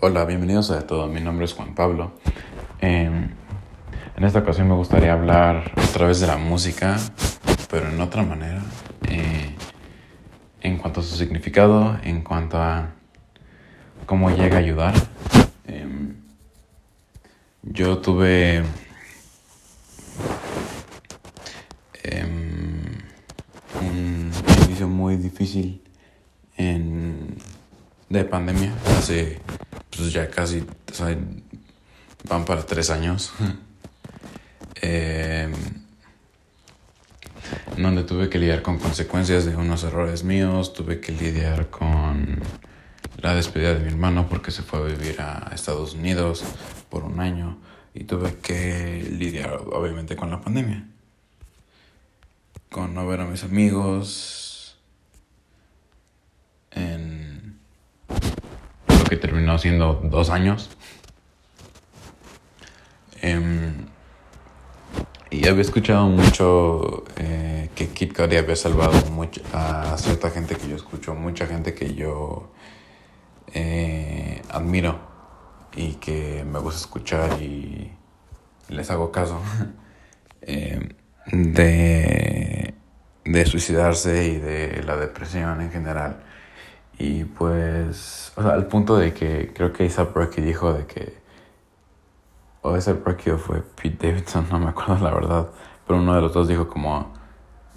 Hola, bienvenidos a todo. Mi nombre es Juan Pablo. Em, en esta ocasión me gustaría hablar a través de la música, pero en otra manera, eh, en cuanto a su significado, en cuanto a cómo llega a ayudar. Em, yo tuve em, un inicio muy difícil en, de pandemia hace pues ya casi van para tres años. eh, donde tuve que lidiar con consecuencias de unos errores míos, tuve que lidiar con la despedida de mi hermano porque se fue a vivir a Estados Unidos por un año y tuve que lidiar obviamente con la pandemia, con no ver a mis amigos, en siendo dos años. Em, y había escuchado mucho eh, que Kid Cudi había salvado mucho a cierta gente que yo escucho, mucha gente que yo eh, admiro y que me gusta escuchar y les hago caso em, de, de suicidarse y de la depresión en general. Y pues, o sea, al punto de que creo que A$AP Rocky dijo de que, o A$AP Rocky o fue Pete Davidson, no me acuerdo la verdad, pero uno de los dos dijo como,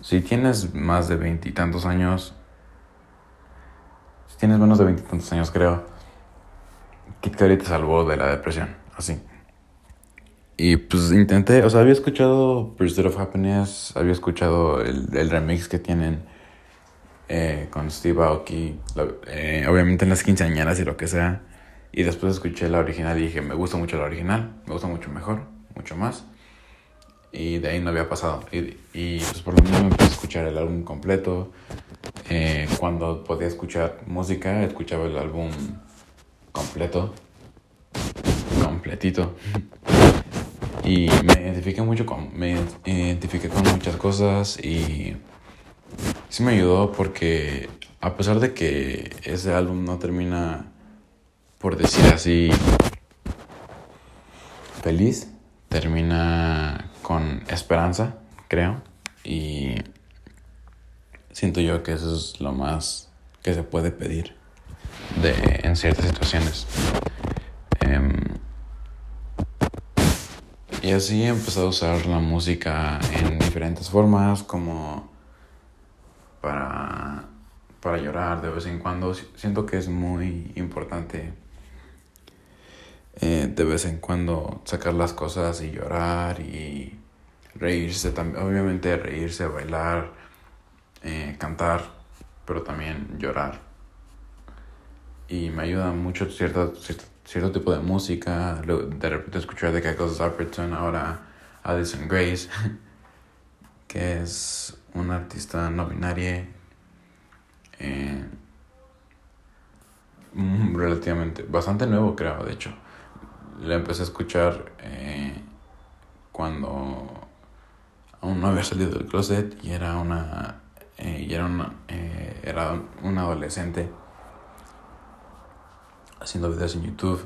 si tienes más de veintitantos años, si tienes menos de veintitantos años creo, Kit Cudi te salvó de la depresión, así. Y pues intenté, o sea, había escuchado Pursuit of Happiness, había escuchado el, el remix que tienen eh, con Steve Aoki, eh, obviamente en las quinceañeras y lo que sea. Y después escuché la original y dije, me gusta mucho la original, me gusta mucho mejor, mucho más. Y de ahí no había pasado. Y, y pues por lo menos me empecé a escuchar el álbum completo. Eh, cuando podía escuchar música, escuchaba el álbum completo, completito. Y me identifiqué mucho con, me identifiqué con muchas cosas y sí me ayudó porque a pesar de que ese álbum no termina, por decir así, feliz, termina con esperanza, creo. Y siento yo que eso es lo más que se puede pedir de, en ciertas situaciones. Em, y así he empezado a usar la música en diferentes formas, como para, para llorar de vez en cuando. Siento que es muy importante eh, de vez en cuando sacar las cosas y llorar y reírse también. Obviamente reírse, bailar, eh, cantar, pero también llorar. Y me ayuda mucho cierto, cierto, tipo de música. De repente escuchar de Cackles Zapperton, ahora Addison Grace, que es una artista no binaria eh, mm, relativamente, bastante nuevo creo, de hecho. La empecé a escuchar eh, cuando aún no había salido del closet y era una, eh, y era una, era un adolescente haciendo videos en YouTube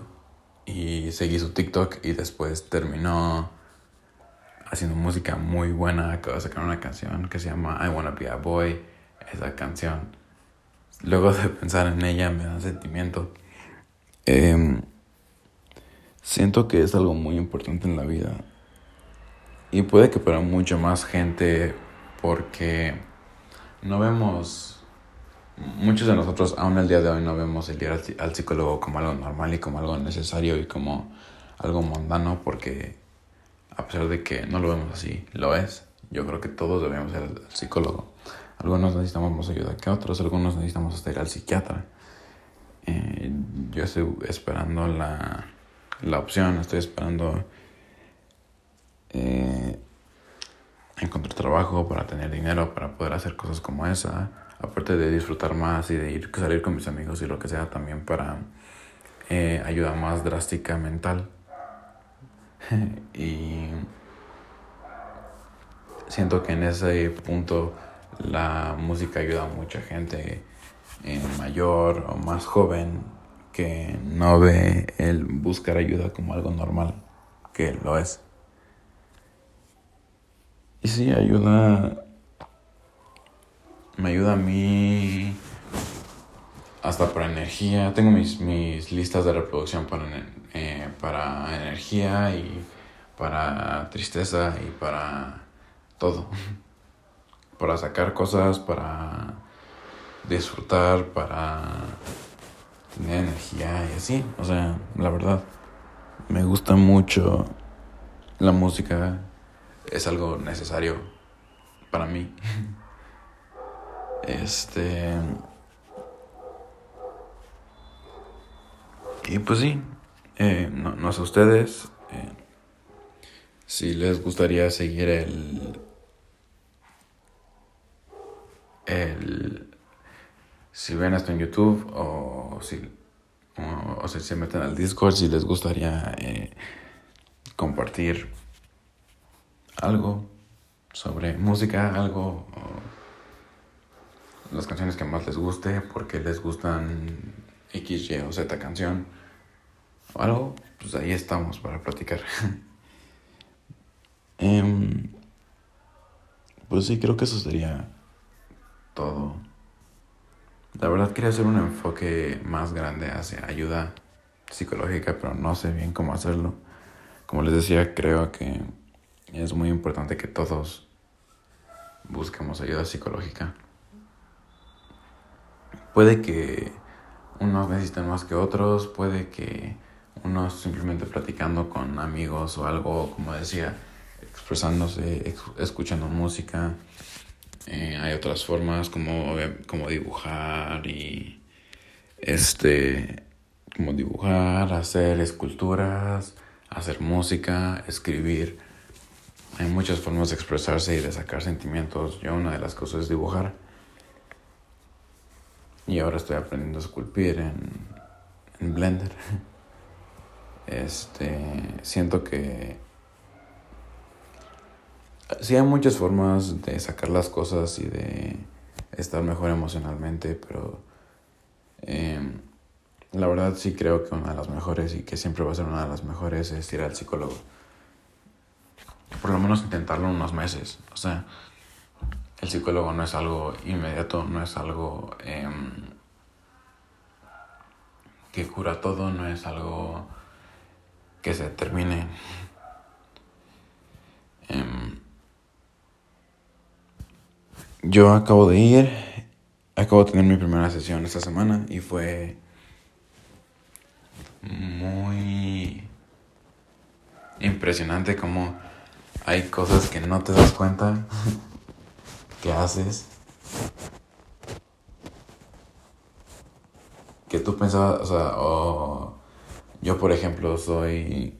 y seguí su TikTok y después terminó haciendo música muy buena. Acabo de sacar una canción que se llama I Wanna Be a Boy. Esa canción, luego de pensar en ella, me da sentimiento. Em, siento que es algo muy importante en la vida. Y puede que para mucha más gente, porque no vemos. Muchos de nosotros, aún el día de hoy, no vemos el ir al, al psicólogo como algo normal y como algo necesario y como algo mundano, porque a pesar de que no lo vemos así, lo es. Yo creo que todos debemos ir al psicólogo. Algunos necesitamos más ayuda que otros, algunos necesitamos hasta ir al psiquiatra. Eh, yo estoy esperando la, la opción, estoy esperando eh, encontrar trabajo para tener dinero, para poder hacer cosas como esa. Aparte de disfrutar más y de ir, salir con mis amigos y lo que sea, también para eh, ayuda más drástica mental. y siento que en ese punto la música ayuda a mucha gente mayor o más joven que no ve el buscar ayuda como algo normal, que lo es. Y sí, ayuda, me ayuda a mí hasta para energía. Tengo mis, mis listas de reproducción para, eh, para energía y para tristeza y para todo. para sacar cosas, para disfrutar, para tener energía y así. O sea, la verdad, me gusta mucho la música. Es algo necesario para mí. Este... Y pues sí, eh, no, no, sé ustedes eh, si les gustaría seguir el, el si ven esto en YouTube o si o, si se meten al Discord si les gustaría eh, compartir algo sobre música, algo las canciones que más les guste, porque les gustan X, Y o Z canción algo, pues ahí estamos para platicar. Em, pues sí, creo que eso sería todo. La verdad quería hacer un enfoque más grande hacia ayuda psicológica, pero no sé bien cómo hacerlo. Como les decía, creo que es muy importante que todos busquemos ayuda psicológica. Puede que unos necesiten más que otros, puede que unos simplemente platicando con amigos o algo, como decía, expresándose, escuchando música. Eh, hay otras formas como, como dibujar y este como dibujar, hacer esculturas, hacer música, escribir. Hay muchas formas de expresarse y de sacar sentimientos. Yo una de las cosas es dibujar. Y ahora estoy aprendiendo a esculpir en, en Blender. Este, siento que sí hay muchas formas de sacar las cosas y de estar mejor emocionalmente, pero em, la verdad sí creo que una de las mejores y que siempre va a ser una de las mejores es ir al psicólogo. Por lo menos intentarlo unos meses. O sea, el psicólogo no es algo inmediato, no es algo em, que cura todo, no es algo que se termine. Em, yo acabo de ir, acabo de tener mi primera sesión esta semana y fue muy impresionante como hay cosas que no te das cuenta que haces. Que tú pensabas, o sea, o yo por ejemplo soy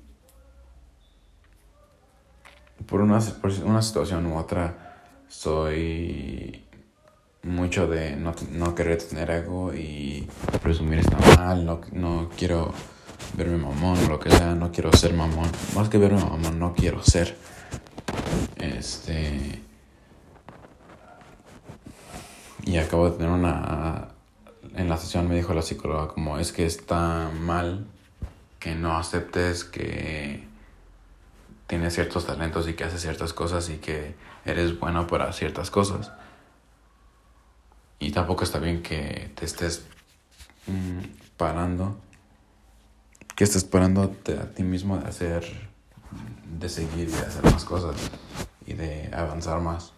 por una, por una situación u otra soy mucho de no, no querer tener algo y presumir está mal, no, no quiero verme mamón o lo que sea, no quiero ser mamón, más que verme mamón, no quiero ser. Este. Y acabo de tener una. En la sesión me dijo la psicóloga, como es que está mal que no aceptes que tienes ciertos talentos y que haces ciertas cosas y que eres bueno para ciertas cosas. Y tampoco está bien que te estés mm, parando, que estés parando a ti mismo de hacer, de seguir y de hacer más cosas y de avanzar más,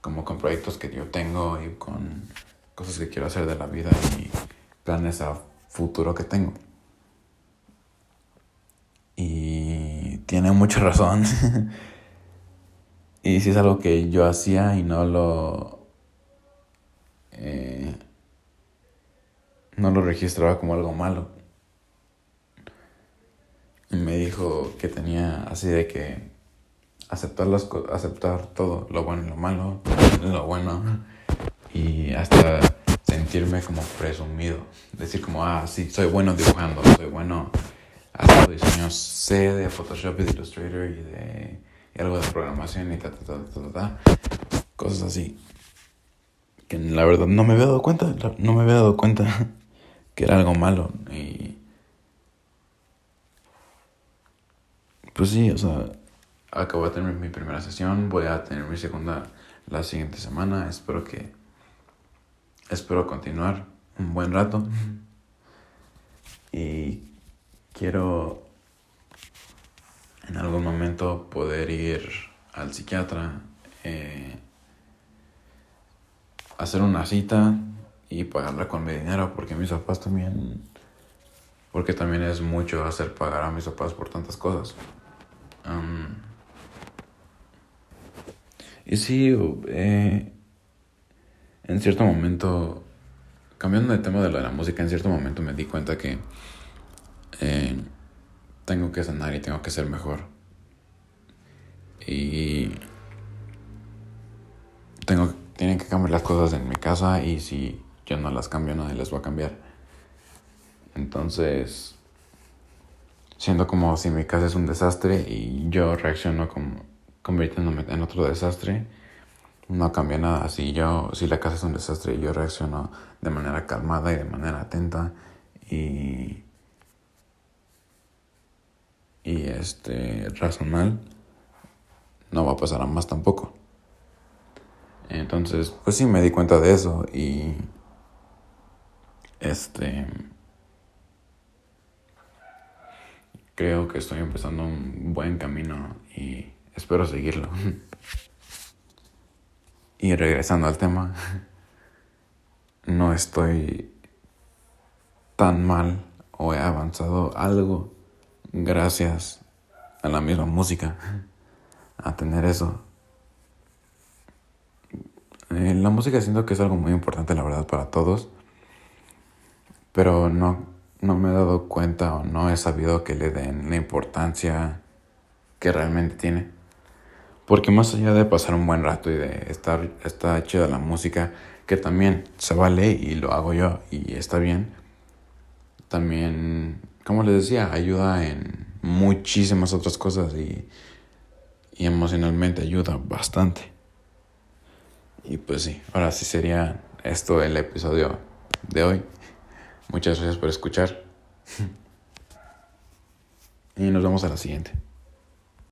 como con proyectos que yo tengo y con cosas que quiero hacer de la vida y planes a futuro que tengo. Y tiene mucha razón. y si es algo que yo hacía y no lo... Eh, no lo registraba como algo malo. Y me dijo que tenía así de que aceptar, las aceptar todo, lo bueno y lo malo, lo bueno, y hasta sentirme como presumido. Decir como, ah, sí, soy bueno dibujando, soy bueno hace diseños sé de Photoshop y de Illustrator y de y algo de programación y ta, ta, ta, ta, ta, ta, cosas así. Que la verdad no me había dado cuenta, no me había dado cuenta que era algo malo. Y. Pues sí, o sea, acabo de tener mi primera sesión, voy a tener mi segunda la siguiente semana, espero que. Espero continuar un buen rato. Y quiero en algún momento poder ir al psiquiatra, eh, hacer una cita y pagarla con mi dinero, porque mis papás también, porque también es mucho hacer pagar a mis papás por tantas cosas. y sí, eh, en cierto momento, cambiando de tema de la música, en cierto momento me di cuenta que eh, tengo que sanar y tengo que ser mejor. Y tengo, tienen que cambiar las cosas en mi casa y si yo no las cambio nadie las va a cambiar. Entonces, siendo como si mi casa es un desastre y yo reacciono como convirtiéndome en otro desastre, no cambia nada. Si yo, si la casa es un desastre y yo reacciono de manera calmada y de manera atenta y y este razonal, no va a pasar a más tampoco. Entonces, pues sí me di cuenta de eso y este creo que estoy empezando un buen camino y espero seguirlo. y regresando al tema, no estoy tan mal o he avanzado algo gracias a la misma música, a tener eso. Eh, la música siento que es algo muy importante, la verdad, para todos, pero no, no me he dado cuenta o no he sabido que le den la importancia que realmente tiene. Porque más allá de pasar un buen rato y de estar, está chida la música, que también se vale y lo hago yo y está bien, también como les decía, ayuda en muchísimas otras cosas y, y emocionalmente ayuda bastante. Y pues sí, ahora sí sería esto el episodio de hoy. Muchas gracias por escuchar. y nos vemos a la siguiente.